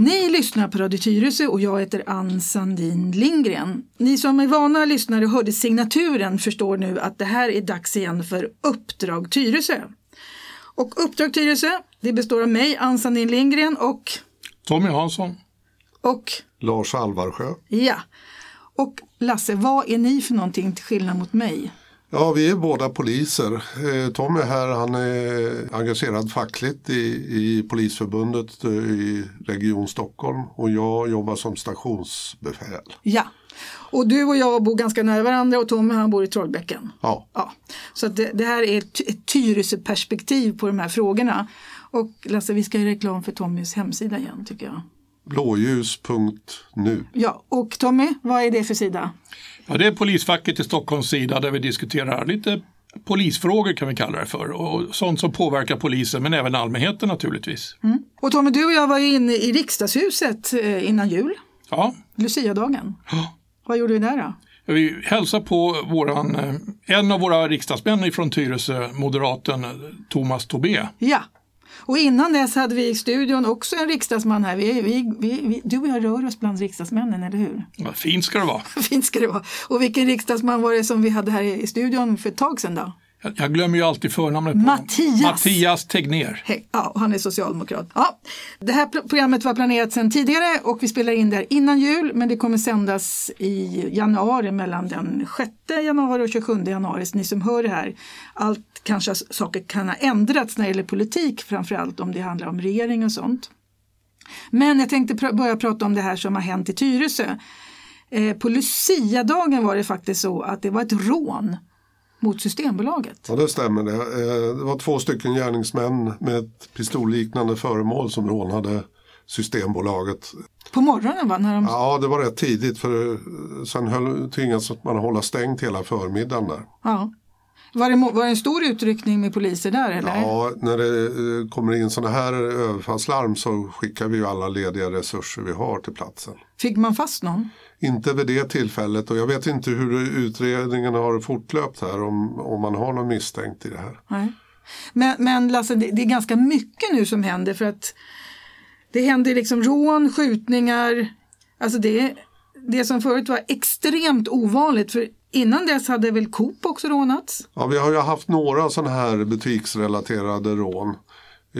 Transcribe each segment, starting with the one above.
Ni lyssnar på Radio Tyresö och jag heter Ann Sandin Lindgren. Ni som är vana lyssnare och hörde signaturen förstår nu att det här är dags igen för Uppdrag Tyresö. Och Uppdrag Tyresö, det består av mig, Ann Sandin Lindgren och... Tommy Hansson. Och? Lars Alvarsjö. Ja. Och Lasse, vad är ni för någonting till skillnad mot mig? Ja, vi är båda poliser. Eh, Tommy här, han är engagerad fackligt i, i Polisförbundet eh, i Region Stockholm och jag jobbar som stationsbefäl. Ja, och du och jag bor ganska nära varandra och Tommy han bor i Trollbäcken. Ja. ja. Så det, det, här är ett, ett Tyresö-perspektiv på de här frågorna. Och Lasse, vi ska göra reklam för Tommys hemsida igen tycker jag. Blåljus.nu. Ja, och Tommy, vad är det för sida? Ja, det är polisfacket i Stockholms sida där vi diskuterar lite polisfrågor kan vi kalla det för och sånt som påverkar polisen men även allmänheten naturligtvis. Mm. Och Tommy, du och jag var inne i riksdagshuset eh, innan jul. Ja. Luciadagen. Ja. Vad gjorde vi där då? Vi hälsade på våran, eh, en av våra riksdagsmän från Tyresö, moderaten Thomas Tobé. Ja, och innan dess hade vi i studion också en riksdagsman här. Vi, vi, vi, du och jag rör oss bland riksdagsmännen, eller hur? Ja, fint ska det vara. fint ska det vara. Och vilken riksdagsman var det som vi hade här i studion för ett tag sedan då? Jag glömmer ju alltid förnamnet på Mattias. Mattias Tegner. Hey, ja, han är socialdemokrat. Ja, det här programmet var planerat sedan tidigare och vi spelar in det innan jul men det kommer sändas i januari mellan den 6 januari och 27 januari. Så ni som hör det här, allt kanske saker kan ha ändrats när det gäller politik framförallt om det handlar om regering och sånt. Men jag tänkte pr börja prata om det här som har hänt i Tyresö. Eh, på Luciadagen var det faktiskt så att det var ett rån mot Systembolaget. Ja det stämmer. Det, eh, det var två stycken gärningsmän med ett pistolliknande föremål som rånade Systembolaget. På morgonen va? När de... Ja det var rätt tidigt för sen höll, tvingades man hålla stängt hela förmiddagen där. Ja. Var det, var det en stor utryckning med poliser där eller? Ja, när det eh, kommer in sådana här överfallslarm så skickar vi alla lediga resurser vi har till platsen. Fick man fast någon? Inte vid det tillfället och jag vet inte hur utredningen har fortlöpt här om, om man har någon misstänkt i det här. Nej. Men, men Lasse, det, det är ganska mycket nu som händer för att det händer liksom rån, skjutningar, alltså det, det som förut var extremt ovanligt för Innan dess hade väl Coop också rånats? Ja, vi har ju haft några sådana här butiksrelaterade rån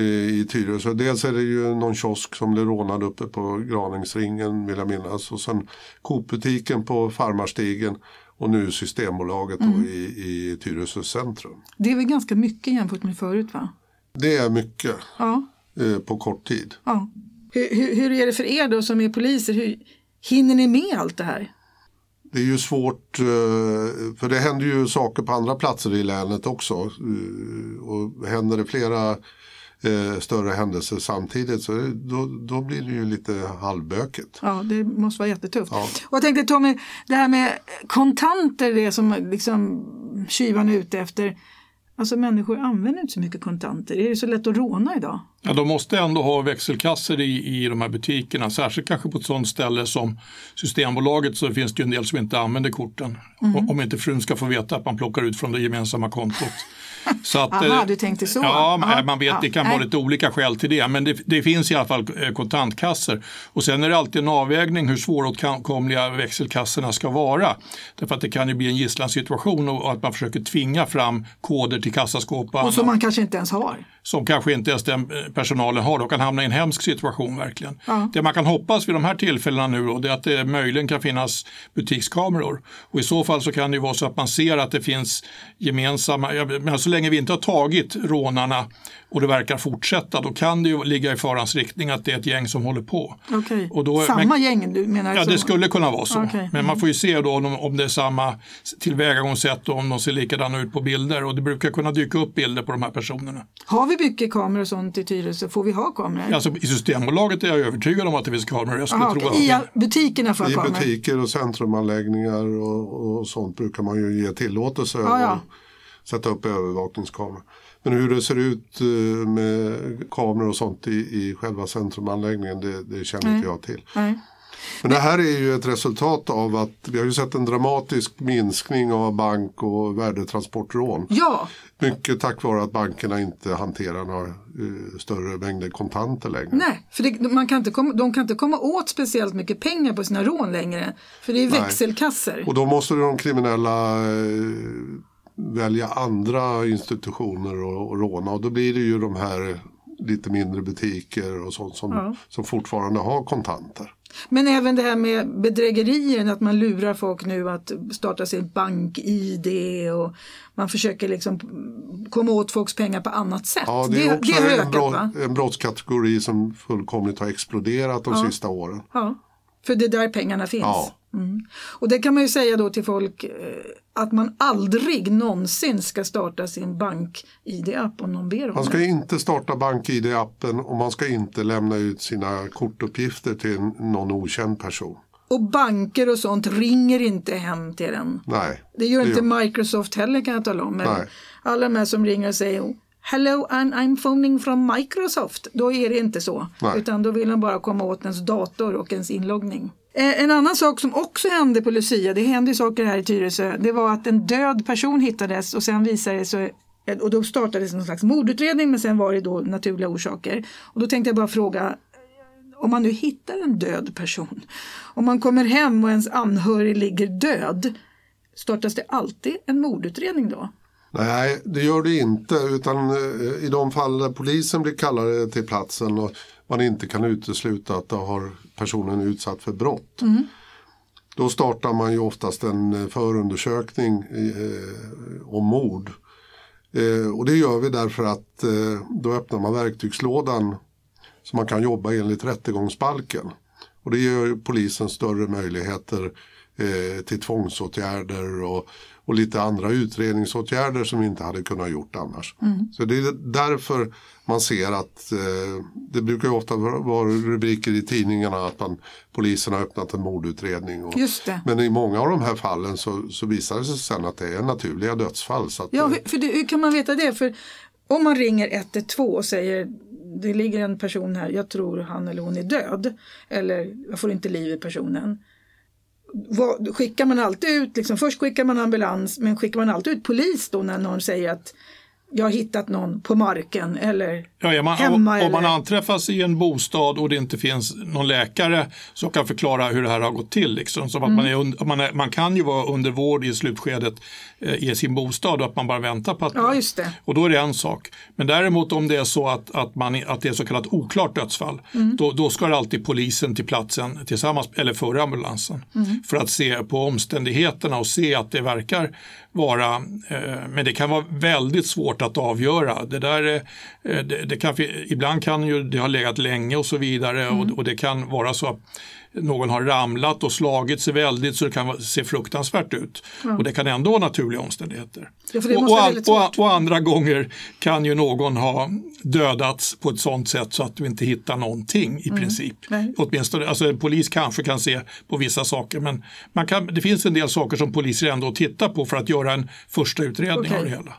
i Tyresö. Dels är det ju någon kiosk som blev rånad uppe på Graningsringen vill jag minnas. Och sen Coop-butiken på Farmarstigen och nu Systembolaget mm. i, i Tyresö centrum. Det är väl ganska mycket jämfört med förut va? Det är mycket ja. eh, på kort tid. Ja. Hur, hur, hur, är det för er då som är poliser? Hur, hinner ni med allt det här? Det är ju svårt, eh, för det händer ju saker på andra platser i länet också. Eh, och händer det flera eh, större händelser samtidigt så då, då blir det ju lite halvbökigt. Ja, det måste vara jättetufft. Ja. Och jag tänkte Tommy, det här med kontanter, det som liksom tjuvarna är ute efter. Alltså människor använder inte så mycket kontanter. Är det så lätt att råna idag? Ja, de måste ändå ha växelkasser i, i de här butikerna. Särskilt kanske på ett sådant ställe som Systembolaget så finns det ju en del som inte använder korten. Mm. Om inte frun ska få veta att man plockar ut från det gemensamma kontot. Så att, Aha, eh, du tänkte så? Ja, Aha, man vet, det kan vara lite olika skäl till det. Men det, det, finns i alla fall eh, kontantkassor. Och sen är det alltid en avvägning hur svåråtkomliga växelkassorna ska vara. Därför att det kan ju bli en gisslansituation och att man försöker tvinga fram koder till kassaskåp och, och som man kanske inte ens har som kanske inte ens den eh, personalen har. De kan hamna i en hemsk situation verkligen. Ja. Det man kan hoppas vid de här tillfällena nu då, det är att det möjligen kan finnas butikskameror. Och i så fall så kan det vara så att man ser att det finns gemensamma, men så länge vi inte har tagit rånarna och det verkar fortsätta, då kan det ju ligga i farans riktning att det är ett gäng som håller på. Okay. Och då, samma men, gäng du menar? Ja, så? det skulle kunna vara så. Okay. Men man får ju se då om, om det är samma tillvägagångssätt och om de ser likadana ut på bilder. Och det brukar kunna dyka upp bilder på de här personerna. Har vi mycket kameror och sånt i Tyresö? Får vi ha kameror? Alltså, I Systembolaget är jag övertygad om att det finns kameror. Jag skulle Aha, tro okay. I butikerna får I kameror? I butiker och centrumanläggningar och, och sånt brukar man ju ge tillåtelse ah, ja. och sätta upp övervakningskameror. Men hur det ser ut eh, med kameror och sånt i, i själva centrumanläggningen det, det känner inte jag till. Nej. Men det här är ju ett resultat av att vi har ju sett en dramatisk minskning av bank och värdetransportrån. Ja. Mycket tack vare att bankerna inte hanterar några uh, större mängder kontanter längre. Nej, för det, man kan inte komma, de kan inte komma åt speciellt mycket pengar på sina rån längre. För det är växelkasser. Och då måste de kriminella uh, välja andra institutioner och, och råna och då blir det ju de här lite mindre butiker och sånt som, ja. som fortfarande har kontanter. Men även det här med bedrägerier, att man lurar folk nu att starta sin bank-id och man försöker liksom komma åt folks pengar på annat sätt. Ja, det är också det, det en, brott, en brottskategori som fullkomligt har exploderat de ja. sista åren. Ja, för det är där pengarna finns. Ja. Mm. Och det kan man ju säga då till folk eh, att man aldrig någonsin ska starta sin bank-id-app om någon ber om Man ska det. inte starta bank-id-appen och man ska inte lämna ut sina kortuppgifter till någon okänd person. Och banker och sånt ringer inte hem till en. Nej. Det gör det inte gör. Microsoft heller kan jag tala om. Alla de här som ringer och säger Hello and I'm phoning from Microsoft. Då är det inte så. Nej. Utan då vill de bara komma åt ens dator och ens inloggning. Eh, en annan sak som också hände på Lucia, det hände saker här i Tyresö, det var att en död person hittades och sen visade det sig eh, och då startades någon slags mordutredning men sen var det då naturliga orsaker. Och då tänkte jag bara fråga, eh, om man nu hittar en död person, om man kommer hem och ens anhörig ligger död, startas det alltid en mordutredning då? Nej, det gör det inte. Utan i de fall där polisen blir kallade till platsen och man inte kan utesluta att då har personen utsatt för brott. Mm. Då startar man ju oftast en eh, förundersökning eh, om mord. Eh, och det gör vi därför att eh, då öppnar man verktygslådan så man kan jobba enligt rättegångsbalken. Och det ger polisen större möjligheter eh, till tvångsåtgärder och, och lite andra utredningsåtgärder som vi inte hade kunnat gjort annars. Mm. Så det är därför man ser att eh, det brukar ofta vara rubriker i tidningarna att man, polisen har öppnat en mordutredning. Och, men i många av de här fallen så, så visar det sig sen att det är naturliga dödsfall. Så att, ja, för det, hur kan man veta det? För om man ringer 112 och säger det ligger en person här, jag tror han eller hon är död. Eller jag får inte liv i personen vad, skickar man alltid ut, liksom, först skickar man ambulans men skickar man alltid ut polis då när någon säger att jag har hittat någon på marken eller ja, ja, man, hemma. Om, eller... man anträffas i en bostad och det inte finns någon läkare som kan förklara hur det här har gått till. Liksom. Som mm. man, är, man, är, man, kan ju vara under vård i slutskedet eh, i sin bostad och att man bara väntar på att... Ja, just det. Och då är det en sak. Men däremot om det är så att, att, man, att det är så kallat oklart dödsfall, mm. då, då ska alltid polisen till platsen tillsammans, eller före ambulansen, mm. för att se på omständigheterna och se att det verkar vara, eh, men det kan vara väldigt svårt att avgöra. Det där, eh, det, det kan, ibland kan ju det ha legat länge och så vidare mm. och, och, det kan vara så att någon har ramlat och slagit sig väldigt så det kan se fruktansvärt ut. Mm. Och det kan ändå vara naturliga omständigheter. Ja, och, och, och, och, andra gånger kan ju någon ha dödats på ett sådant sätt så att du inte hittar någonting i mm. princip. Nej. Åtminstone, alltså en polis kanske kan se på vissa saker men man kan, det finns en del saker som poliser ändå tittar på för att göra en första utredning okay. av det hela.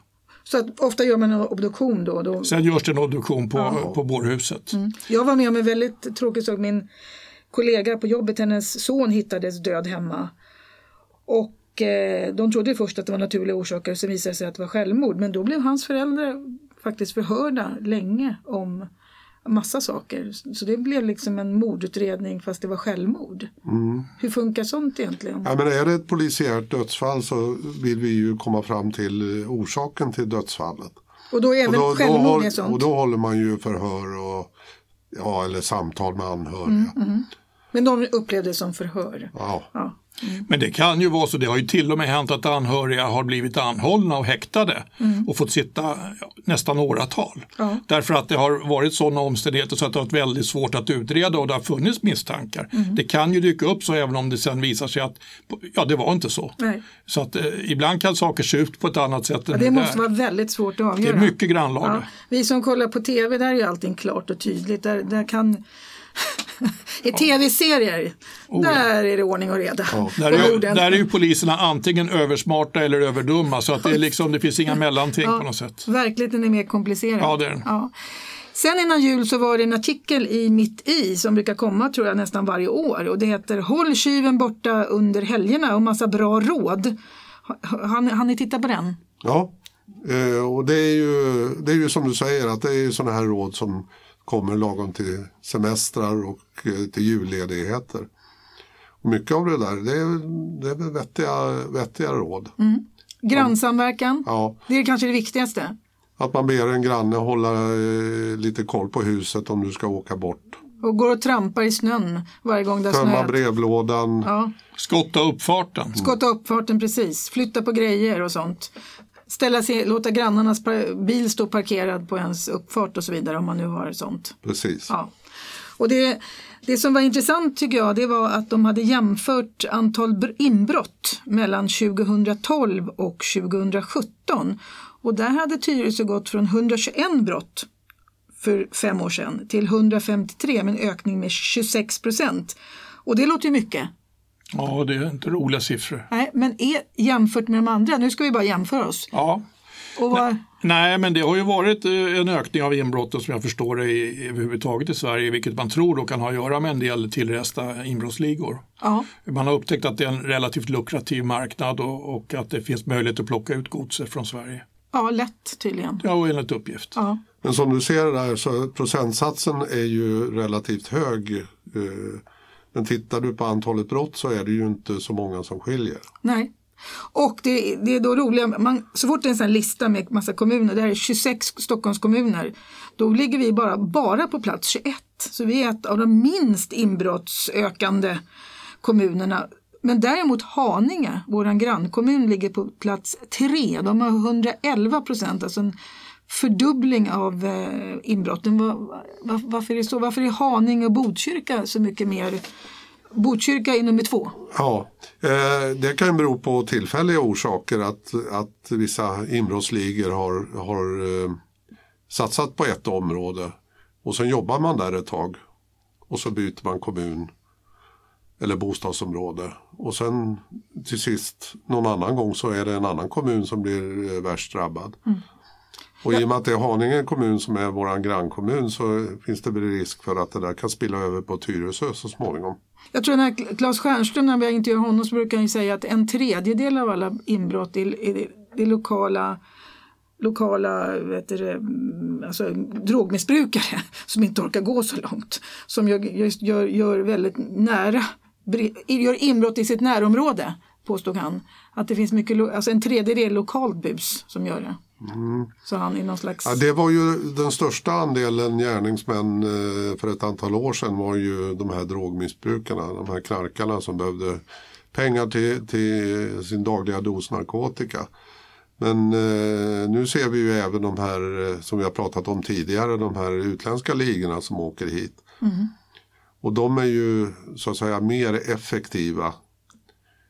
Så ofta gör man en obduktion då? då... Sen görs det en obduktion på, ja. på bårhuset. Mm. Jag var med om en väldigt tråkig sak. Min kollega på jobbet, hennes son hittades död hemma. Och eh, de trodde först att det var naturliga orsaker, sen visade det sig att det var självmord. Men då blev hans föräldrar faktiskt förhörda länge om massa saker. Så det blev liksom en mordutredning fast det var självmord. Mm. Hur funkar sånt egentligen? Ja, men är det ett polisiärt dödsfall så vill vi ju komma fram till orsaken till dödsfallet. Och då även och då, självmord då, sånt? Och då håller man ju förhör och, ja, eller samtal med anhöriga. Mm, mm. Men de upplevde det som förhör? Ja. ja. Mm. Men det kan ju vara så, det har ju till och med hänt att anhöriga har blivit anhållna och häktade mm. och fått sitta nästan åratal. Ja. Därför att det har varit sådana omständigheter så att det har varit väldigt svårt att utreda och det har funnits misstankar. Mm. Det kan ju dyka upp så även om det sen visar sig att ja, det var inte så. Nej. Så att eh, ibland kan saker se ut på ett annat sätt. Ja, än det måste där. vara väldigt svårt att avgöra. Det är mycket grannlaga. Ja. Vi som kollar på tv, där är allting klart och tydligt. Där, där kan i tv-serier, oh, där är det ordning och reda. Ja. Där, är, där är ju poliserna antingen översmarta eller överdumma så att det, är liksom, det finns inga mellanting ja, på något sätt. Verkligheten är mer komplicerad. Ja, det är den. Sen innan jul så var det en artikel i Mitt i som brukar komma tror jag nästan varje år och det heter Håll tjuven borta under helgerna och massa bra råd. Har, har ni tittat på den? Ja, eh, och det är, ju, det är ju som du säger att det är sådana här råd som kommer lagom till semestrar och eh, till julledigheter. Och mycket av det där det är, det är vettiga, vettiga råd. Mm. Grannsamverkan, ja. det är kanske det viktigaste. Att man ber en granne hålla eh, lite koll på huset om du ska åka bort. Och går och trampar i snön varje gång det har Tömma brevlådan. Ja. Skotta uppfarten. Skotta uppfarten, precis. Flytta på grejer och sånt. Ställa sig, låta grannarnas bil stå parkerad på ens uppfart och så vidare om man nu har sånt. Precis. Ja. Och det, det som var intressant tycker jag det var att de hade jämfört antal inbrott mellan 2012 och 2017. Och där hade Tyresö gått från 121 brott för fem år sedan till 153 med en ökning med 26 procent. Och det låter ju mycket. Ja, det är inte roliga siffror. Nej, men är, jämfört med de andra, nu ska vi bara jämföra oss. Ja. Var... Nej, men det har ju varit eh, en ökning av inbrotten som jag förstår det i, överhuvudtaget i Sverige, vilket man tror då kan ha att göra med en del tillresta inbrottsligor. Ja. Man har upptäckt att det är en relativt lukrativ marknad och, och att det finns möjlighet att plocka ut godset från Sverige. Ja, lätt tydligen. Ja, och enligt uppgift. Ja. Men som du ser där så procentsatsen är ju relativt hög. Eh, men tittar du på antalet brott så är det ju inte så många som skiljer. Nej. Och det, det är då roliga, man, så fort det är en sån lista med massa kommuner, det här är 26 Stockholmskommuner, då ligger vi bara, bara på plats 21. Så vi är ett av de minst inbrottsökande kommunerna. Men däremot Haninge, vår grannkommun, ligger på plats 3. De har 111 procent, alltså en fördubbling av eh, inbrotten. Var, var, varför är det så? Varför är Haninge och Botkyrka så mycket mer Botkyrka är nummer två. Ja, eh, det kan bero på tillfälliga orsaker att, att vissa inbrottsligor har, har eh, satsat på ett område och sen jobbar man där ett tag och så byter man kommun eller bostadsområde och sen till sist någon annan gång så är det en annan kommun som blir värst drabbad. Mm. Och i och med att det är Haninge kommun som är vår grannkommun så finns det väl risk för att det där kan spilla över på Tyresö så småningom. Jag tror när Claes Stjernström, när vi intervjuar honom, så brukar han säga att en tredjedel av alla inbrott är, är, är lokala lokala vet du, mm, alltså, drogmissbrukare som inte orkar gå så långt. Som gör, gör, gör väldigt nära, gör inbrott i sitt närområde, påstod han. Att det finns mycket, alltså en tredjedel lokalt bus som gör det. Mm. Så han är någon slags... Ja, det var ju den största andelen gärningsmän eh, för ett antal år sedan var ju de här drogmissbrukarna, de här knarkarna som behövde pengar till, till sin dagliga dos narkotika. Men eh, nu ser vi ju även de här eh, som vi har pratat om tidigare, de här utländska ligorna som åker hit. Mm. Och de är ju så att säga mer effektiva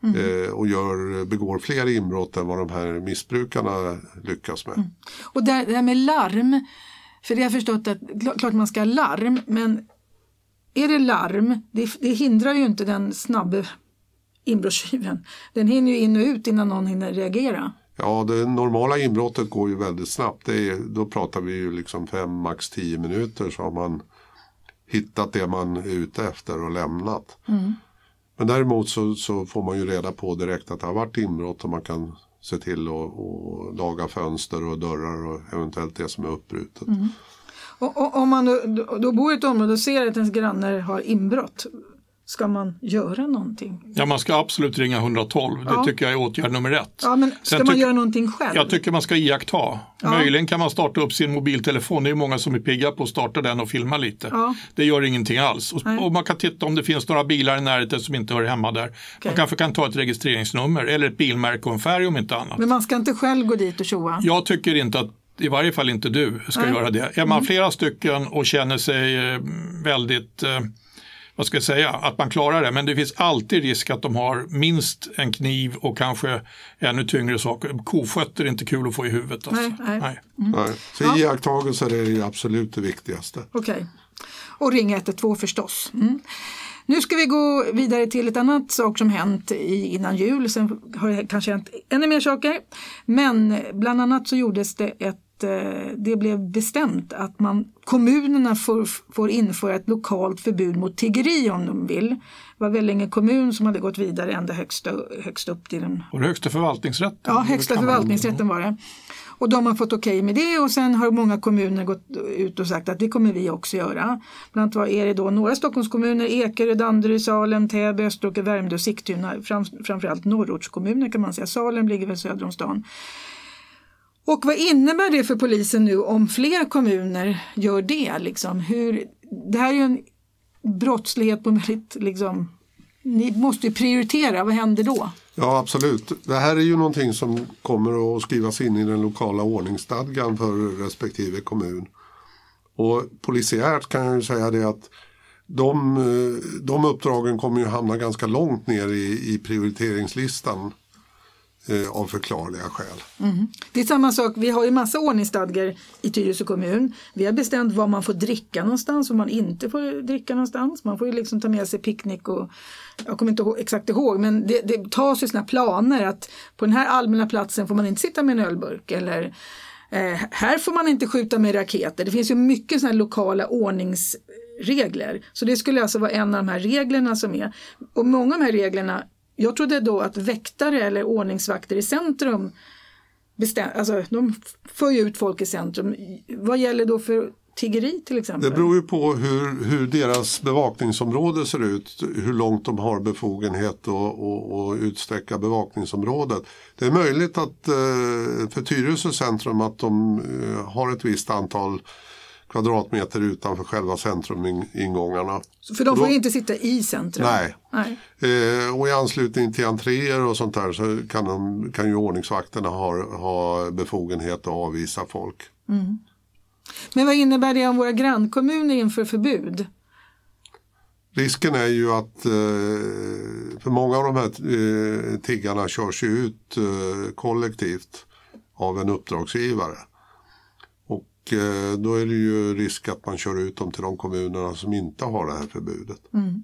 Mm. Eh, och gör, begår fler inbrott än vad de här missbrukarna lyckas med. Mm. Och det, det här med larm, för det har jag förstått att klart man ska ha larm men är det larm, det, det hindrar ju inte den snabbe inbrottstjuven. Den hinner ju in och ut innan någon hinner reagera. Ja, det normala inbrottet går ju väldigt snabbt. Är, då pratar vi ju liksom fem, max tio minuter så har man hittat det man är ute efter och lämnat. Mm. Men däremot så, så, får man ju reda på direkt att det har varit inbrott och man kan se till att laga fönster och dörrar och eventuellt det som är uppbrutet. Mm. Och, och, om man då, då bor i ett område och ser att ens grannar har inbrott, Ska man göra någonting? Ja, man ska absolut ringa 112. Ja. Det tycker jag är åtgärd nummer ett. Ja, men ska Sen man göra någonting själv? Jag tycker man ska iaktta. Ja. Möjligen kan man starta upp sin mobiltelefon. Det är många som är pigga på att starta den och filma lite. Ja. Det gör ingenting alls. Och, och, man kan titta om det finns några bilar i närheten som inte hör hemma där. Okay. Man kanske kan ta ett registreringsnummer eller ett bilmärke och en färg om inte annat. Men man ska inte själv gå dit och tjoa? Jag tycker inte att i varje fall inte du ska Nej. göra det. Är man mm. flera stycken och känner sig eh, väldigt eh, vad ska jag säga, att man klarar det. Men det finns alltid risk att de har minst en kniv och kanske ännu tyngre saker. Kofötter är inte kul att få i huvudet. Alltså. Nej, nej. nej. Mm. nej. Så ja. iakttagelser är det absolut det viktigaste. Okej. Okay. Och ring 112 förstås. Mm. Nu ska vi gå vidare till ett annat sak som hänt innan jul. Sen har det kanske hänt ännu mer saker. Men bland annat så gjordes det ett att eh, det blev bestämt att man, kommunerna får, får införa ett lokalt förbud mot tiggeri om de vill. Det var Vellinge kommun som hade gått vidare ända högst, högst upp till den. Och högsta förvaltningsrätten? Ja, högsta förvaltningsrätten var det. Och de har fått okej okay med det och sen har många kommuner gått ut och sagt att det kommer vi också göra. Bland annat var är det då några Stockholmskommuner, Ekerö, Danderyd, Salem, Täby, Österåker, Värmdö och Sigtuna. Fram, framförallt norrortskommuner kan man säga. Salem ligger väl söder om stan. Och vad innebär det för polisen nu om fler kommuner gör det? Liksom? Hur, det här är ju en brottslighet på väldigt liksom, ni måste ju prioritera, vad händer då? Ja absolut. Det här är ju någonting som kommer att skrivas in i den lokala ordningsstadgan för respektive kommun. Och polisiärt kan jag ju säga det att de, eh, de uppdragen kommer ju hamna ganska långt ner i, i prioriteringslistan eh, av förklarliga skäl. Mm. Det är samma sak, vi har ju massa ordningsstadgar i Tyresö kommun. Vi har bestämt vad man får dricka någonstans och man inte får dricka någonstans. Man får ju liksom ta med sig picknick och jag kommer inte ihåg, exakt ihåg, men det, det tas ju sådana planer att på den här allmänna platsen får man inte sitta med en ölburk eller eh, här får man inte skjuta med raketer. Det finns ju mycket sådana lokala ordningsregler. Så det skulle alltså vara en av de här reglerna som är. Och många av de här reglerna jag trodde då att väktare eller ordningsvakter i centrum bestäm, alltså de för ut folk i centrum. Vad gäller då för tiggeri till exempel? Det beror ju på hur, hur deras bevakningsområde ser ut, hur långt de har befogenhet att och, och utsträcka bevakningsområdet. Det är möjligt att eh, för Tyresö centrum att de eh, har ett visst antal kvadratmeter utanför själva centrumingångarna. För de får då, inte sitta i centrum? Nej. nej. Eh, och i anslutning till entréer och sånt där så kan, de, kan ju ordningsvakterna ha, ha befogenhet att avvisa folk. Mm. Men vad innebär det om våra grannkommuner inför förbud? Risken är ju att eh, för många av de här eh, tiggarna körs ut eh, kollektivt av en uppdragsgivare. Eh, då är det ju risk att man kör ut dem till de kommunerna som inte har det här förbudet. Mm.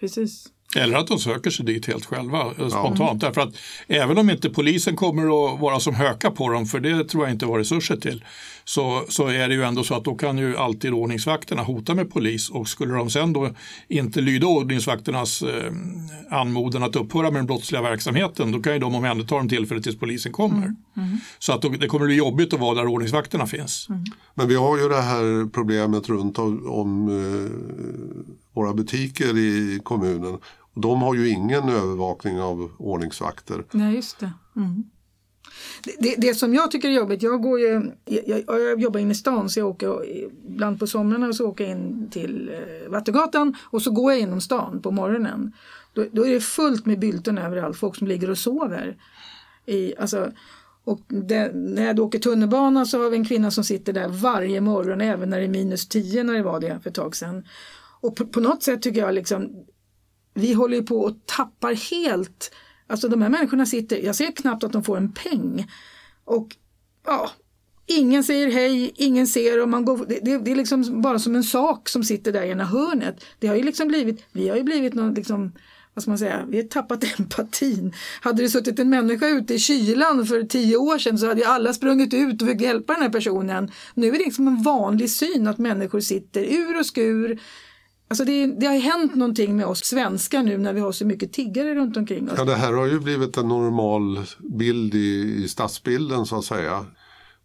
Precis. Eller att de söker sig dit helt själva eh, spontant. Ja. Därför att även om inte polisen kommer att vara som höka på dem, för det tror jag inte var resurser till, så, så är det ju ändå så att då kan ju alltid ordningsvakterna hota med polis och skulle de sen då inte lyda ordningsvakternas eh, anmodan att upphöra med den brottsliga verksamheten, då kan ju de omhänderta dem tillfället tills polisen kommer. Mm. Mm. Så att då, det kommer bli jobbigt att vara där ordningsvakterna finns. Mm. Men vi har ju det här problemet runt om, om eh, våra butiker i kommunen. De har ju ingen övervakning av ordningsvakter. Nej, just det. Mm. Det, det, som jag tycker är jobbigt, jag, går ju, jag, jag jobbar inne i stan så jag åker ibland på somrarna så åker jag in till eh, Vattengatan och så går jag inom stan på morgonen. Då, då är det fullt med bylten överallt, folk som ligger och sover. I, alltså, och det, när jag åker tunnelbana så har vi en kvinna som sitter där varje morgon, även när det är minus 10 när det var det för ett tag sedan. Och på, på något sätt tycker jag liksom, vi håller på och tappar helt, alltså de här människorna sitter, jag ser knappt att de får en peng. Och ja, ingen säger hej, ingen ser och man går, det, det, det, är liksom bara som en sak som sitter där i ena hörnet. Det har ju liksom blivit, vi har ju blivit någon liksom vad ska man säga, vi har tappat empatin. Hade det suttit en människa ute i kylan för tio år sedan så hade ju alla sprungit ut och försökt hjälpa den här personen. Nu är det liksom en vanlig syn att människor sitter ur och skur Alltså det, det, har hänt någonting med oss svenskar nu när vi har så mycket tiggare runt omkring oss. Ja, det här har ju blivit en normal bild i, i stadsbilden så att säga.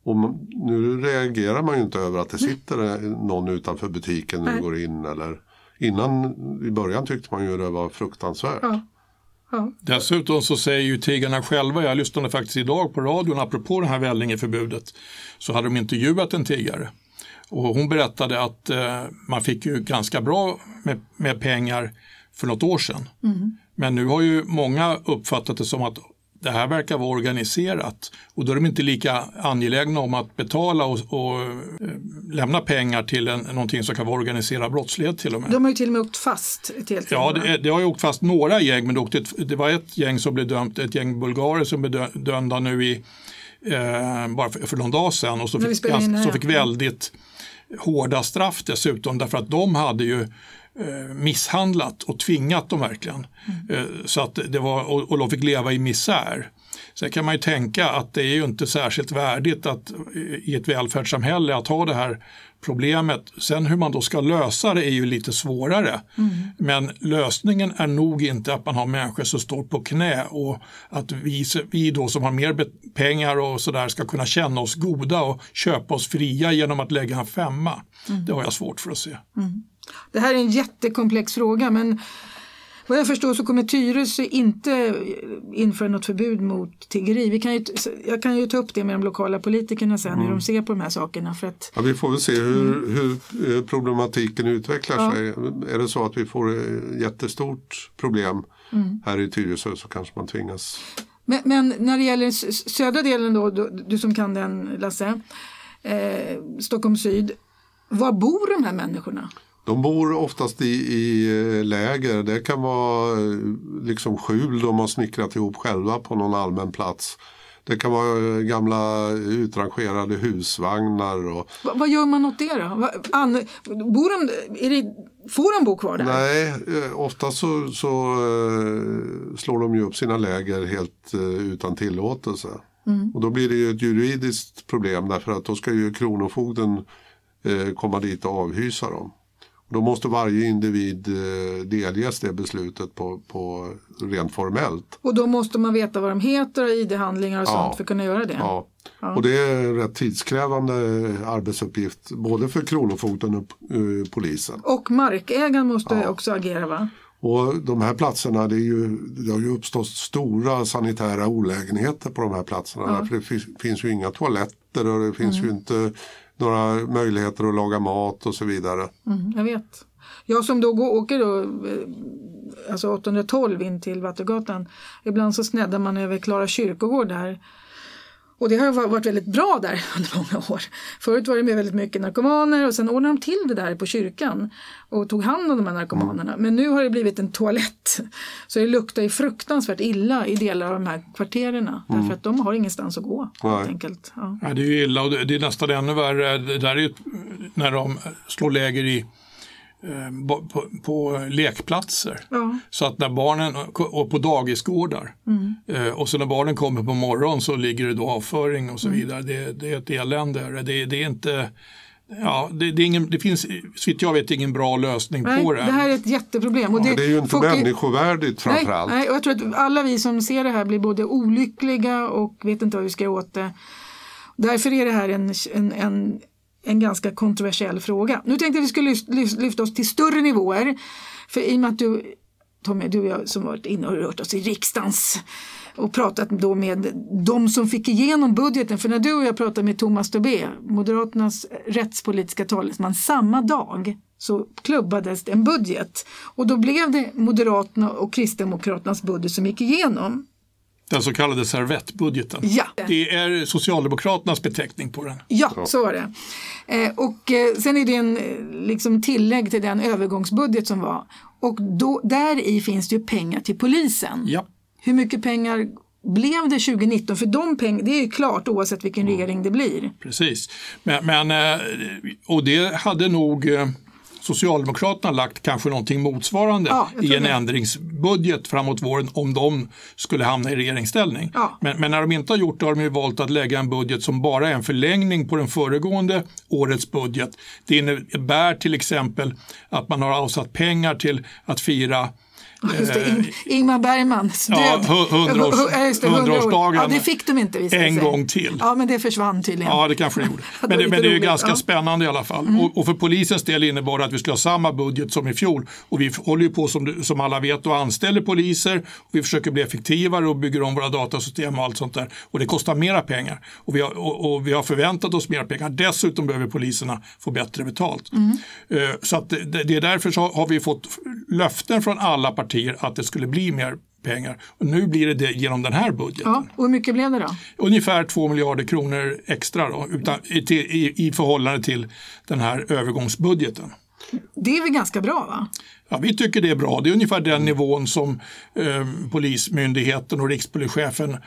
Och nu reagerar man ju inte över att det sitter någon utanför butiken när du går in. Eller, innan, i början tyckte man ju det var fruktansvärt. Ja. Ja. Dessutom så säger ju tiggarna själva, jag lyssnade faktiskt idag på radion apropå det här Vällingeförbudet, så hade de intervjuat en tiggare. Och hon berättade att eh, man fick ju ganska bra med, med pengar för något år sedan. Mm. Men nu har ju många uppfattat det som att det här verkar vara organiserat och då är de inte lika angelägna om att betala och, och äh, lämna pengar till en, någonting som kan vara organiserad brottslighet till och med. De har ju till och med åkt fast ett helt Ja, det, det, har ju åkt fast några gäng men det, åkte ett, det var ett gäng som blev dömt, ett gäng bulgarer som blev dömda nu i eh, bara för, för någon dag sedan och så fick, så fick väldigt hårda straff dessutom därför att de hade ju eh, misshandlat och tvingat dem verkligen. Mm. så att det var, och, och de fick leva i misär. Sen kan man ju tänka att det är ju inte särskilt värdigt att i ett välfärdssamhälle att ha det här problemet. Sen hur man då ska lösa det är ju lite svårare. Mm. Men lösningen är nog inte att man har människor som står på knä och att vi, vi då som har mer pengar och sådär ska kunna känna oss goda och köpa oss fria genom att lägga en femma. Mm. Det har jag svårt för att se. Mm. Det här är en jättekomplex fråga men vad jag förstår så kommer Tyresö inte införa något förbud mot tiggeri. Vi kan ju, jag kan ju ta upp det med de lokala politikerna sen mm. hur de ser på de här sakerna. För att, ja, vi får väl se hur, mm. hur eh, problematiken utvecklar ja. sig. Är det så att vi får ett jättestort problem mm. här i Tyresö så kanske man tvingas. Men, men, när det gäller södra delen då, du, du som kan den Lasse, eh, Stockholm syd. Var bor de här människorna? De bor oftast i, i eh, läger. Det kan vara eh, liksom skjul de har snickrat ihop själva på någon allmän plats. Det kan vara eh, gamla utrangerade husvagnar. Och... Va, vad gör man åt det då? An, bor de, det, får de bo kvar där? Nej, ofta så, så slår de ju upp sina läger helt utan tillåtelse. Mm. Och då blir det ju ett juridiskt problem därför att då ska ju Kronofogden komma dit och avhysa dem. Då måste varje individ eh, delges det beslutet på, på rent formellt. Och då måste man veta vad de heter och id-handlingar och ja. sånt för att kunna göra det? Ja. ja. och det är en rätt tidskrävande arbetsuppgift både för Kronofogden och uh, polisen. Och markägaren måste ja. också agera va? Och de här platserna, det, är ju, det har ju uppstått stora sanitära olägenheter på de här platserna. För det finns, finns ju inga toaletter och det finns mm. ju inte några möjligheter att laga mat och så vidare. Mm, jag vet. Jag som då går, åker då, eh, alltså 812 in till Vattengatan, ibland så sneddar man över Klara kyrkogård där och det har varit väldigt bra där under många år. Förut var det med väldigt mycket narkomaner och sen ordnade de till det där på kyrkan och tog hand om de här narkomanerna. Men nu har det blivit en toalett. Så det luktar ju fruktansvärt illa i delar av de här kvartererna. Mm. Därför att de har ingenstans att gå. Helt enkelt. Ja. ja. det är ju illa och det är nästan ännu värre. Det där är ju när de slår läger i på, på, lekplatser. Ja. Så att när barnen, och på dagisgårdar. Mm. Eh, och så när barnen kommer på morgonen så ligger det då avföring och så mm. vidare. Det, det, är ett elände. Det, det är inte Ja, det, det, är ingen, det finns så jag vet ingen bra lösning nej, på det. Det här är ett jätteproblem. Och det, ja, det är ju inte folk, människovärdigt framförallt. Nej, nej, och jag tror att alla vi som ser det här blir både olyckliga och vet inte vad vi ska göra åt det. Därför är det här en, en, en en ganska kontroversiell fråga. Nu tänkte jag att vi skulle lyfta oss till större nivåer. För i och med att du, Tommy, du och jag som varit inne och rört oss i riksdagens och pratat då med de som fick igenom budgeten. För när du och jag pratade med Thomas Tobé, Moderaternas rättspolitiska talesman, samma dag så klubbades det en budget. Och då blev det Moderaterna och Kristdemokraternas budget som gick igenom. Den så kallade servettbudgeten. Ja. Det är Socialdemokraternas beteckning på den. Ja, så var det. Eh, och eh, sen är det en eh, liksom, tillägg till den övergångsbudget som var. Och då, där i finns det ju pengar till polisen. Ja. Hur mycket pengar blev det 2019? För de pengarna, det är ju klart oavsett vilken regering det blir. Precis, men, men och det hade nog Socialdemokraterna lagt kanske någonting motsvarande ja, i en det. ändringsbudget framåt våren om de skulle hamna i regeringsställning. Ja. Men, men, när de inte har gjort det har de valt att lägga en budget som bara är en förlängning på den föregående årets budget. Det innebär till exempel att man har avsatt pengar till att fira Just det, In, Ingmar Bergmans död. Ja, hundraårsdagen. Ja, det fick de inte En säga. gång till. Ja, men det försvann tydligen. Ja, det kanske det gjorde. Men det, men det är ju ganska ja. spännande i alla fall. Mm. Och, och, för polisens del innebar det att vi skulle ha samma budget som i fjol. Och vi håller ju på som, som alla vet och anställer poliser. Och vi försöker bli effektivare och bygger om våra datasystem och allt sånt där. Och det kostar mera pengar. Och vi har, och, och vi har förväntat oss mer pengar. Dessutom behöver poliserna få bättre betalt. Mm. Uh, så att det, det är därför så har vi fått löften från alla partier partier att det skulle bli mer pengar. Och nu blir det, det genom den här budgeten. Ja, och hur mycket blev det då? Ungefär 2 miljarder kronor extra då, utan, i, i, i förhållande till den här övergångsbudgeten. Det är väl ganska bra va? Ja, vi tycker det är bra. Det är ungefär den nivån som eh, Polismyndigheten och rikspolischefen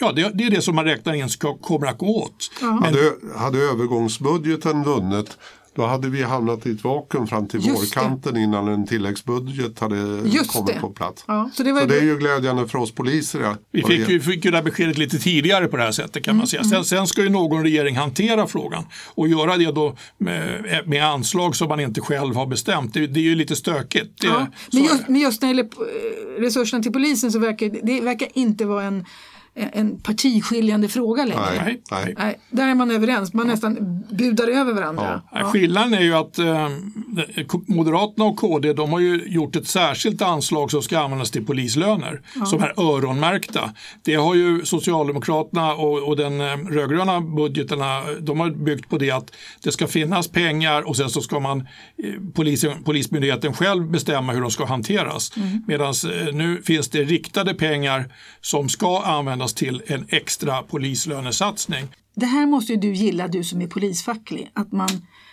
Ja, det, det, är det som man räknar in ska, kommer att gå åt. Men... Hade, hade övergångsbudgeten vunnit Då hade vi hamnat i ett vakuum fram till Just vårkanten innan en tilläggsbudget hade Just kommit det. på plats. Ja, så det var Så det är ju glädjande för oss poliser. Ja. Vi fick ju, fick ju det här beskedet lite tidigare på det här sättet kan man säga. Sen, sen ska ju någon regering hantera frågan och göra det då med, med anslag som man inte själv har bestämt. Det, det är ju lite stökigt. Det, Ja, men, just, det. men just när det gäller eh, resurserna till polisen så verkar det verkar inte vara en, en partiskiljande fråga längre. Nej, nej. Nej, där är man överens, man nästan budar över varandra. Ja. Skillnaden är ju att eh, Moderaterna och KD de har ju gjort ett särskilt anslag som ska användas till polislöner som är öronmärkta. Det har ju Socialdemokraterna och, och den eh, rödgröna budgeterna de har byggt på det att det ska finnas pengar och sen så ska man eh, polisen, Polismyndigheten själv bestämma hur de ska hanteras. Medan eh, nu finns det riktade pengar som ska användas till en extra polislönesatsning. Det här måste ju du gilla, du som är polisfacklig, att man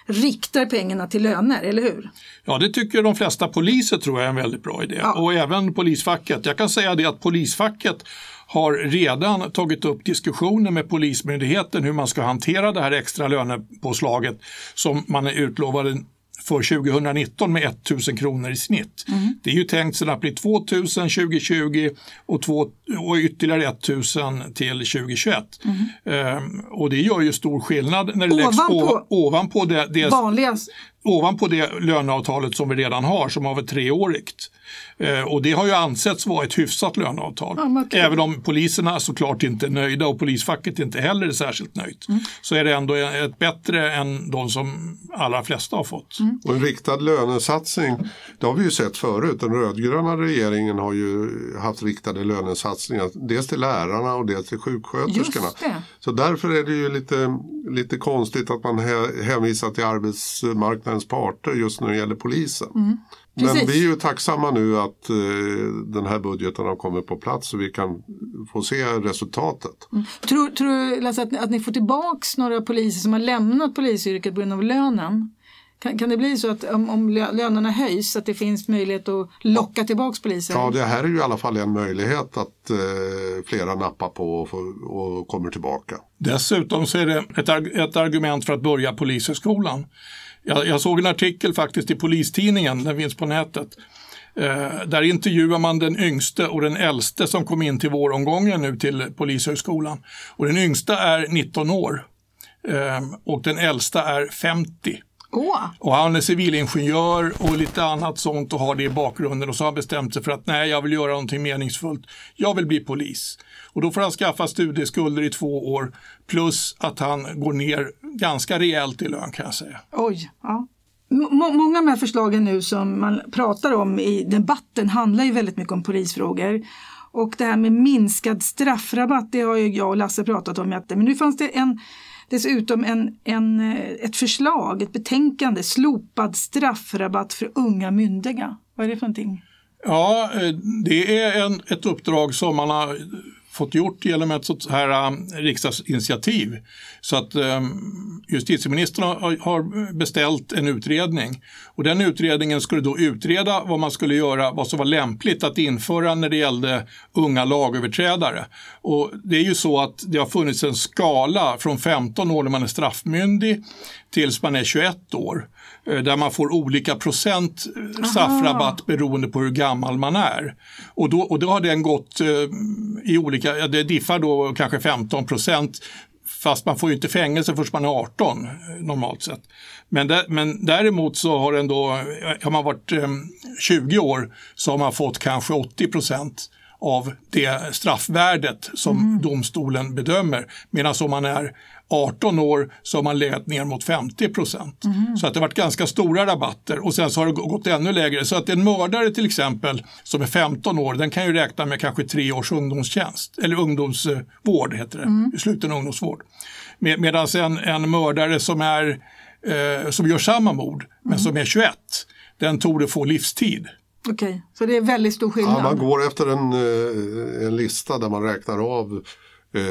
riktar pengarna till löner, eller hur? Ja, det tycker de flesta poliser tror jag är en väldigt bra idé. Ja. Och även polisfacket. Jag kan säga det att polisfacket har redan tagit upp diskussioner med Polismyndigheten hur man ska hantera det här extra lönepåslaget som man är utlovad för 2019 med 1000 kronor i snitt. Det är ju tänkt sedan att bli 2000 2020 och, två, och ytterligare 1000 till 2021. Ehm, och det gör ju stor skillnad när det läggs Ovanpå- ov- ovanpå det, det Vanligast. Ovanpå det löneavtalet som vi redan har som har varit treårigt. Eh, och det har ju ansetts vara ett hyfsat löneavtal. Ja. Även om poliserna såklart inte är nöjda och polisfacket inte heller är särskilt nöjt. Mm. Så är det ändå ett bättre än de som allra flesta har fått. Mm. Och en riktad lönesatsning, det har vi ju sett förut. Den rödgröna regeringen har ju haft riktade lönesatsningar. Dels till lärarna och dels till sjuksköterskorna. Just det. Så därför är det ju lite, lite konstigt att man hä- hänvisar till arbetsmarknadens parter just när det gäller polisen. Men Mm. Precis. vi är ju tacksamma nu att eh, den här budgeten har kommit på plats så vi kan få se resultatet. Tror, tror du Lasse, att, att ni får tillbaks några poliser som har lämnat polisyrket på grund av lönen? Kan, kan det bli så att om, om lö- lönerna höjs att det finns möjlighet att locka tillbaks poliser? Ja, det här är ju i alla fall en möjlighet att eh, flera nappar på och, och kommer tillbaka. Dessutom så är det ett, ett argument för att börja Polishögskolan. Jag, jag såg en artikel faktiskt i Polistidningen, den finns på nätet. Eh, där intervjuar man den yngste och den äldste som kom in till våromgången nu till Polishögskolan. Och den yngsta är 19 år eh, och den äldsta är 50. Åh, Och han är civilingenjör och lite annat sånt och har det i bakgrunden och så har han bestämt sig för att nej, jag vill göra någonting meningsfullt. Jag vill bli polis. Och då får han skaffa studieskulder i två år plus att han går ner ganska rejält i lön kan jag säga. oj. Ja. M- må- många av de här förslagen nu som man pratar om i debatten handlar ju väldigt mycket om polisfrågor. Och det här med minskad straffrabatt, det har ju jag och Lasse pratat om. jätte- Men nu fanns det en, dessutom en, en, ett förslag, ett betänkande, slopad straffrabatt för unga myndiga. Vad är det för någonting? Ja, eh, det är en, ett uppdrag som man har fått gjort genom ett sånt här um, riksdagsinitiativ. Så att um, justitieministern har, har beställt en utredning och den utredningen skulle då utreda vad man skulle göra, vad som var lämpligt att införa när det gällde unga lagöverträdare. Och det är ju så att det har funnits en skala från 15 år när man är straffmyndig tills man är 21 år där man får olika procent eh, straffrabatt beroende på hur gammal man är. Och då, och då har den gått eh, i olika, det diffar då kanske 15 procent fast man får ju inte fängelse förrän man är 18 eh, normalt sett. Men, där, men däremot så har den då, eh, har man varit eh, 20 år så har man fått kanske 80 procent av det straffvärdet som domstolen bedömer. Medan om man är 18 år så har man legat ner mot 50 procent. Så att det har varit ganska stora rabatter och sen så har det gått ännu lägre. Så att en mördare till exempel som är 15 år den kan ju räkna med kanske tre års ungdomstjänst eller ungdomsvård heter det, sluten ungdomsvård. Med, Medan en, en mördare som, är, eh, som gör samma mord men som är 21 den tog det få livstid. Okej, så det är väldigt stor skillnad. Ja, man går efter en, eh, en lista där man räknar av eh,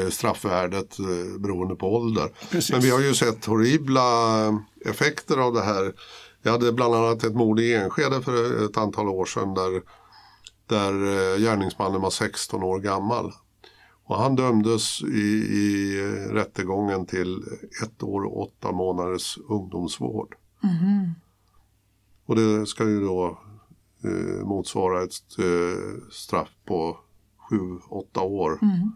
straffvärdet eh, beroende på ålder. Precis. Men vi har ju sett horribla effekter av det här. Vi hade bland annat ett mord i Enskede för ett antal år sedan där, där eh, gärningsmannen var 16 år gammal. Och han dömdes i, i rättegången till ett år och åtta månaders ungdomsvård. Mm. Och det ska ju då eh, motsvara ett eh, straff på 7-8 år Mm.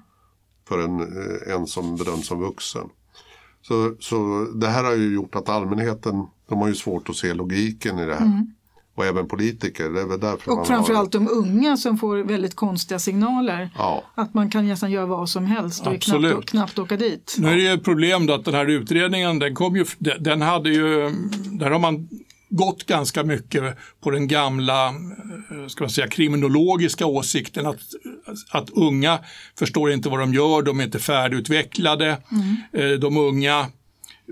För en, eh, en som bedöms som vuxen. Så, så det här har ju gjort att allmänheten, de har ju svårt att se logiken i det här. Och även politiker, det är väl därför Mm. Och har... framförallt de unga som får väldigt konstiga signaler. Ja. Att man kan nästan göra vad som helst och knappt, knappt åka dit. Nu är det ju ett problem då att den här utredningen, den kom ju, den hade ju, där har man gått ganska mycket på den gamla eh, ska man säga, kriminologiska åsikten att, att unga förstår inte vad de gör, de är inte färdigutvecklade. Eh, De unga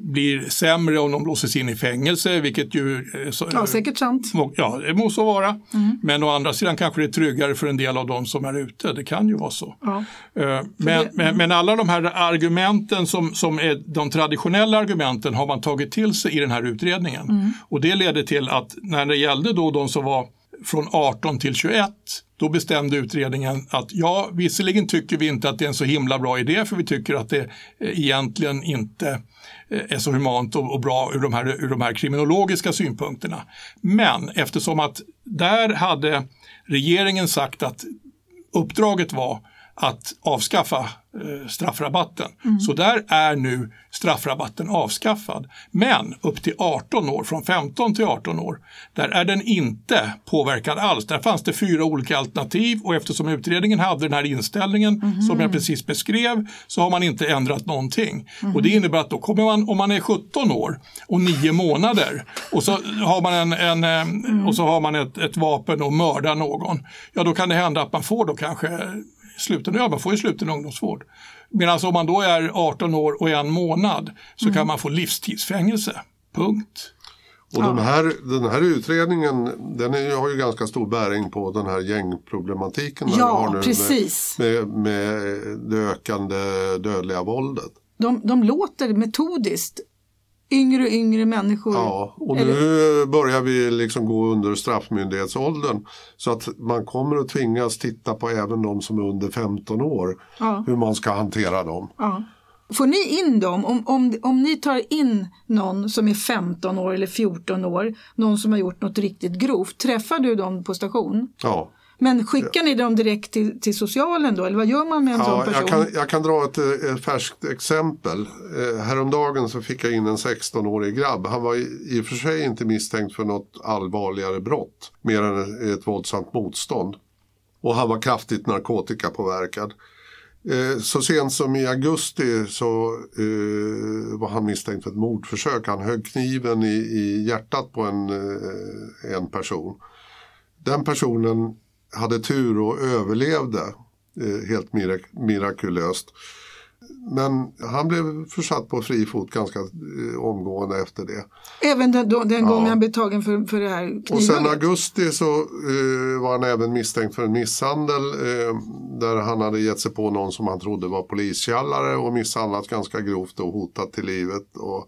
blir sämre om de låses in i fängelse, vilket ju... eh, så- Ja, säkert sant. Ja, det må så vara. Men å andra sidan kanske det är tryggare för en del av dem som är ute. Det kan ju vara så. Ja. Eh, Men, men, men alla de här argumenten som, som är de traditionella argumenten har man tagit till sig i den här utredningen. Och det ledde till att när det gällde då de som var från 18 till 21 då bestämde utredningen att ja, visserligen tycker vi inte att det är en så himla bra idé för vi tycker att det eh, egentligen inte Eh, är så humant och, bra ur de, här, ur de här kriminologiska synpunkterna. Men eftersom att där hade regeringen sagt att uppdraget var att avskaffa eh, straffrabatten. Så där är nu straffrabatten avskaffad. Men upp till 18 år, från 15 till 18 år, där är den inte påverkad alls. Där fanns det fyra olika alternativ och eftersom utredningen hade den här inställningen som jag precis beskrev så har man inte ändrat någonting. Och det innebär att då kommer man, om man är 17 år och 9 månader och så har man, en, en, eh, och så har man ett, ett vapen och mördar någon, ja då kan det hända att man får då kanske sluten, ja, man får ju sluten ungdomsvård. Medan om man då är 18 år och en månad så kan man få livstidsfängelse. Punkt. Och den, här, den här utredningen den är, har ju ganska stor bäring på den här gängproblematiken vi Ja, har nu precis. Med, med, med det ökande dödliga våldet. De, de låter metodiskt yngre och yngre människor. Ja, och Eller- nu börjar vi liksom gå under straffmyndighetsåldern. Så att man kommer att tvingas titta på även de som är under 15 år. Ja. Hur man ska hantera dem. Ja. Får ni in dem, om, om, om ni tar in någon som är 15 år eller 14 år, någon som har gjort något riktigt grovt, träffar du dem på station? Ja. Men skickar ni dem direkt till, till socialen då, eller vad gör man med en sån Ja, person? jag, kan, jag kan dra ett, ett färskt exempel. Eh, häromdagen så fick jag in en 16-årig grabb. Han var i, i och för sig inte misstänkt för något allvarligare brott. Mer än ett våldsamt motstånd. Och han var kraftigt narkotikapåverkad. Eh, så sent som i augusti så eh, var han misstänkt för ett mordförsök. Han högg kniven i, i hjärtat på en, eh, en person. Den personen hade tur och överlevde eh, helt mirak- mirakulöst. Men han blev försatt på fri fot ganska eh, omgående efter det. Även den, den gången han blev tagen för, för det här Och sen knivhugget? augusti så eh, var han även misstänkt för en misshandel eh, där han hade gett sig på någon som han trodde var polistjallare och misshandlat ganska grovt och hotat till livet. Och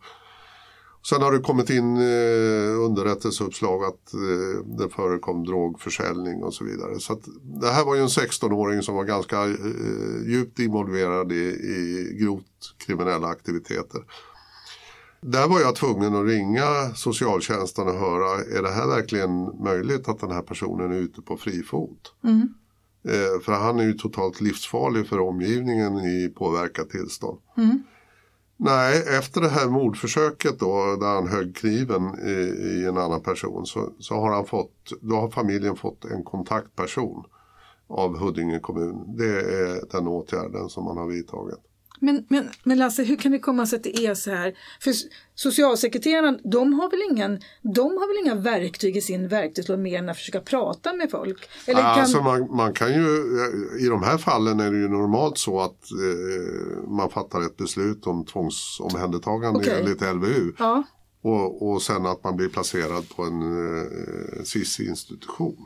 sen har det kommit in eh, underrättelseuppslag att eh, det förekom drogförsäljning och så vidare. Så att, det här var ju en 16-åring som var ganska eh, djupt involverad i, i grovt kriminella aktiviteter. Där var jag tvungen att ringa socialtjänsten och höra, är det här verkligen möjligt att den här personen är ute på fri fot? Eh, för han är ju totalt livsfarlig för omgivningen i påverkat tillstånd. Nej, efter det här mordförsöket då, där han högg kniven i, i en annan person så, så har han fått, då har familjen fått en kontaktperson av Huddinge kommun. Det är den åtgärden som man har vidtagit. Men, men, men Lasse, hur kan det komma sig att det är så här? För socialsekreterarna, de har väl, ingen, de har väl inga verktyg i sin verktygslåda mer än att försöka prata med folk? Eller kan, Alltså man, man kan ju, I de här fallen är det ju normalt så att eh, man fattar ett beslut om tvångsomhändertagande Okej. enligt LVU. ja, Och, och sen att man blir placerad på en eh, SIS-institution.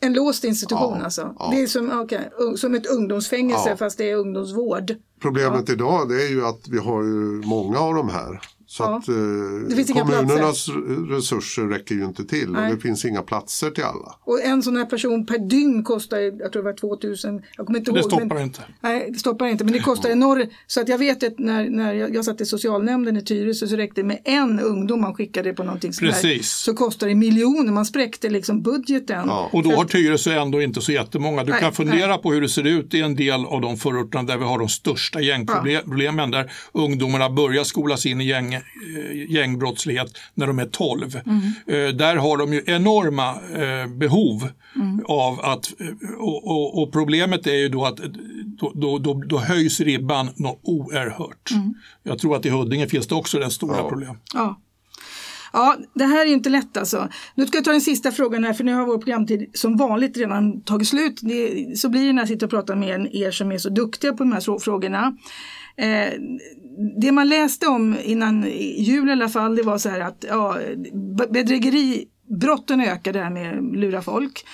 en låst institution Ja, alltså? ja. Det är som, okay, som ett ungdomsfängelse Ja. fast det är ungdomsvård. Problemet idag det är ju att vi har ju många av de här Så ja. att eh, kommunernas resurser räcker ju inte till Nej. och det finns inga platser till alla. Och en sån här person per dygn kostar, jag tror det var 2000, jag kommer inte det ihåg. Det stoppar men, inte. Nej, det stoppar inte, men det kostar enormt. Så att jag vet att när, när jag, jag satt i socialnämnden i Tyresö så räckte det med en ungdom man skickade på någonting sånt Precis. så kostar det miljoner, man spräckte liksom budgeten. Ja. Och då har Tyresö ändå inte så jättemånga. Du nej, kan fundera nej. på hur det ser ut i en del av de förorterna där vi har de största gängproblemen, ja. där ungdomarna börjar skolas in i gäng gängbrottslighet när de är 12. Mm. Eh, där har de ju enorma eh, behov mm. av att, eh, och, och, och, problemet är ju då att då, då, då, då höjs ribban något oerhört. Mm. Jag tror att i Huddinge finns det också rätt stora ja. problem. Ja. Ja, det här är inte lätt alltså. Nu ska jag ta den sista frågan här för nu har vår programtid som vanligt redan tagit slut. Det, så blir det när jag sitter och pratar med er som är så duktiga på de här frågorna. Eh, det man läste om innan jul i alla fall, det var så här att ja, bedrägeribrotten ökar, det här med att lura folk.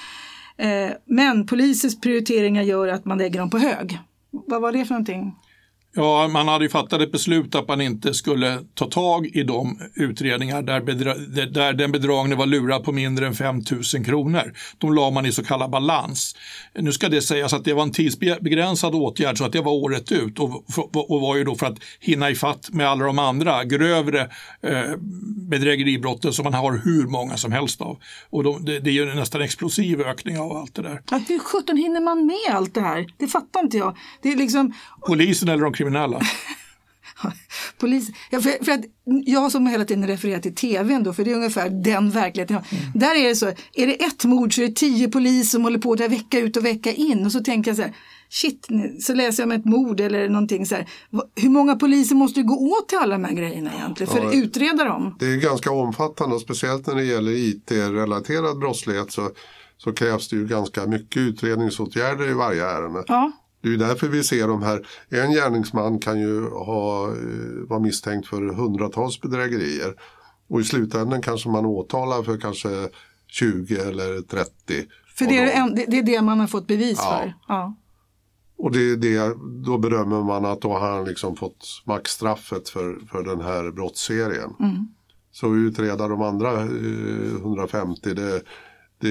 Eh, men polisens prioriteringar gör att man lägger dem på hög. Vad var det för någonting? Ja, man hade ju fattat ett beslut att man inte skulle ta tag i de utredningar där, bedra där den bedragne var lurad på mindre än 5 000 kronor. De la man i så kallad balans. Nu ska det sägas att det var en tidsbegränsad åtgärd så att det var året ut och, och var ju då för att hinna ifatt med alla de andra grövre eh, bedrägeribrotten som man har hur många som helst av. Och de, det, det är ju nästan explosiv ökning av allt det där. Ja, hur sjutton hinner man med allt det här? Det fattar inte jag. Det är liksom... Polisen eller de kriminella? Polis, ja, för, för, att jag som hela tiden refererar till tvn då, för det är ungefär den verkligheten. Mm. Där är det så, är det ett mord så är det tio poliser som håller på där vecka ut och vecka in och så tänker jag så här, shit, så läser jag om ett mord eller någonting så här. Hur många poliser måste gå åt till alla de här grejerna egentligen för ja, att utreda dem? Det är ganska omfattande, speciellt när det gäller IT-relaterad brottslighet så, så krävs det ju ganska mycket utredningsåtgärder i varje ärende. Ja. Det är därför vi ser de här, en gärningsman kan ju ha, eh, vara misstänkt för hundratals bedrägerier och i slutändan kanske man åtalar för kanske 20 eller 30. För det är, det, det är det man har fått bevis ja. för? Ja. Och det, det, då bedömer man att då har han liksom fått maxstraffet för, för den här brottsserien. Mm. Så utreda de andra eh, 150 det, det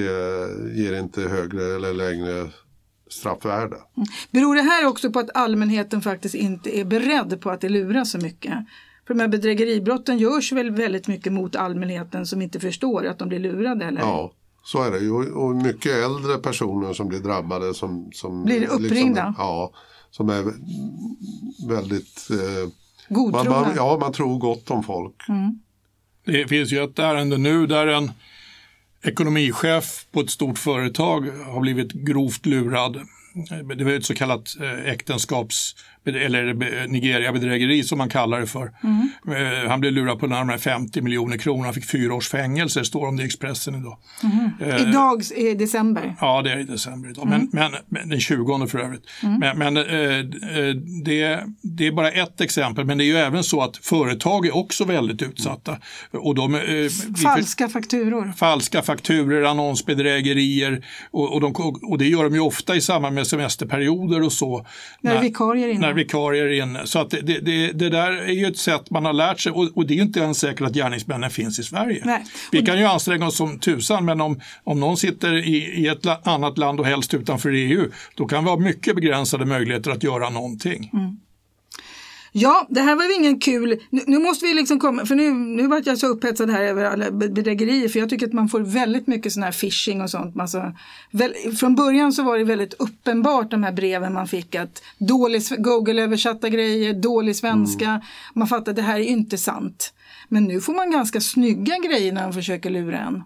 ger inte högre eller längre straffvärde. Mm. Beror det här också på att allmänheten faktiskt inte är beredd på att det luras så mycket? För de här bedrägeribrotten görs väl väldigt mycket mot allmänheten som inte förstår att de blir lurade? Eller? Ja, så är det ju. Och mycket äldre personer som blir drabbade. Som, som blir liksom- uppringda? Liksom, ja, som är väldigt... Eh, Godtrogna? Man, man, ja, man tror gott om folk. Mm. Det finns ju ett ärende nu där en ekonomichef på ett stort företag har blivit grovt lurad. Det var ett så kallat eh, äktenskaps eller Nigeria-bedrägeri som man kallar det för. Mm. Han blev lurad på närmare 50 miljoner kronor. Han fick fyra års fängelse, står om det i Expressen idag. Mm. Eh, idag i december? Ja, det är i december idag. Mm. Men, men, den 20 för övrigt. Mm. Men, men eh, eh, det, det, är bara ett exempel. Men det är ju även så att företag är också väldigt utsatta. Och de, eh, falska fakturor? Falska fakturor, annonsbedrägerier. Och, och, de, och det gör de ju ofta i samband med semesterperioder och så. När, när vikarier inne vikarier inne. Så att det, det, det, där är ju ett sätt man har lärt sig och, och det är inte ens säkert att gärningsmännen finns i Sverige. Nej. Vi kan ju anstränga oss som tusan men om, om någon sitter i, i ett annat land och helst utanför EU då kan vi ha mycket begränsade möjligheter att göra någonting. Mm. Ja, det här var ju ingen kul. Nu, nu, måste vi liksom komma, för nu, nu var jag så upphetsad här över alla bedrägerier för jag tycker att man får väldigt mycket sån här phishing och sånt. Alltså, väl, från början så var det väldigt uppenbart de här breven man fick att dålig Google-översatta grejer, dålig svenska. Mm. Man fattar att det här är inte sant. Men nu får man ganska snygga grejer när de försöker lura en.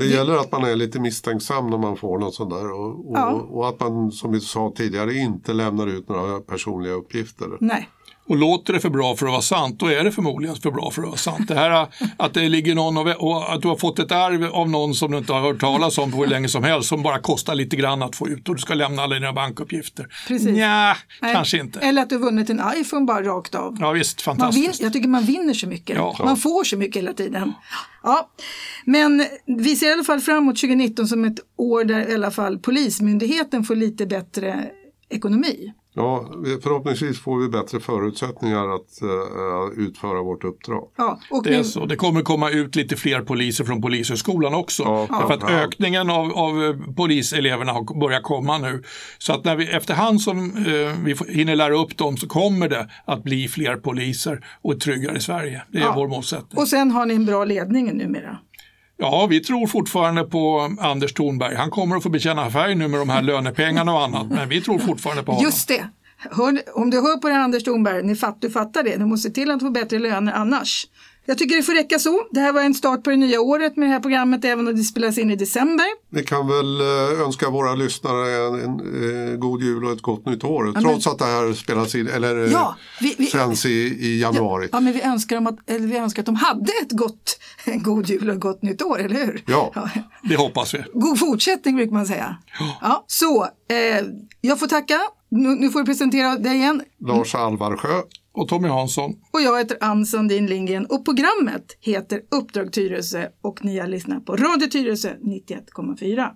Det gäller att man är lite misstänksam när man får något sånt där och, och, ja. och, att man som vi sa tidigare inte lämnar ut några personliga uppgifter. Nej. Och låter det för bra för att vara sant, då är det förmodligen för bra för att vara sant. Det här att det ligger någon och, och att du har fått ett arv av någon som du inte har hört talas om på hur länge som helst som bara kostar lite grann att få ut och du ska lämna alla dina bankuppgifter. Precis. Nja, kanske inte. Eller att du har vunnit en iPhone bara rakt av. Ja visst, fantastiskt. Vin, jag tycker man vinner så mycket. Ja. Man får så mycket hela tiden. Ja. Men vi ser i alla fall framåt 2019 som ett år där i alla fall Polismyndigheten får lite bättre ekonomi. Ja, förhoppningsvis får vi bättre förutsättningar att uh, utföra vårt uppdrag. Ja, och det är så. Det kommer komma ut lite fler poliser från Polishögskolan också. Ja, Därför att ökningen av, av poliseleverna har börjat komma nu. Så att när vi, efterhand som uh, vi hinner lära upp dem så kommer det att bli fler poliser och ett tryggare Sverige. Det är ja. vår målsättning. Och sen har ni en bra ledning numera. Ja, vi tror fortfarande på Anders Thornberg. Han kommer att få bekänna färg nu med de här lönepengarna och annat, men vi tror fortfarande på honom. Just det. Hör, om du hör på det Anders Thornberg, ni fatt, du fattar det, du måste se till att få bättre löner annars. Jag tycker det får räcka så. Det här var en start på det nya året med det här programmet även om det spelas in i december. Vi kan väl eh, önska våra lyssnare en, en, en eh, god jul och ett gott nytt år. Ja, trots men... att det här spelas in, eller eh, ja, vi, vi, sänds i, i januari. Ja, ja, men vi önskar, dem att, eller vi önskar att de hade ett gott, en god jul och ett gott nytt år, eller hur? Ja, ja. det hoppas vi. God fortsättning brukar man säga. Ja. så, eh, jag får tacka. Nu, nu får du presentera dig igen. Lars Alvarsjö och Tommy Hansson. Och jag heter Ann Sandin Lindgren och programmet heter Uppdrag Tyresö och ni har lyssnat på Radio Tyresö 91,4.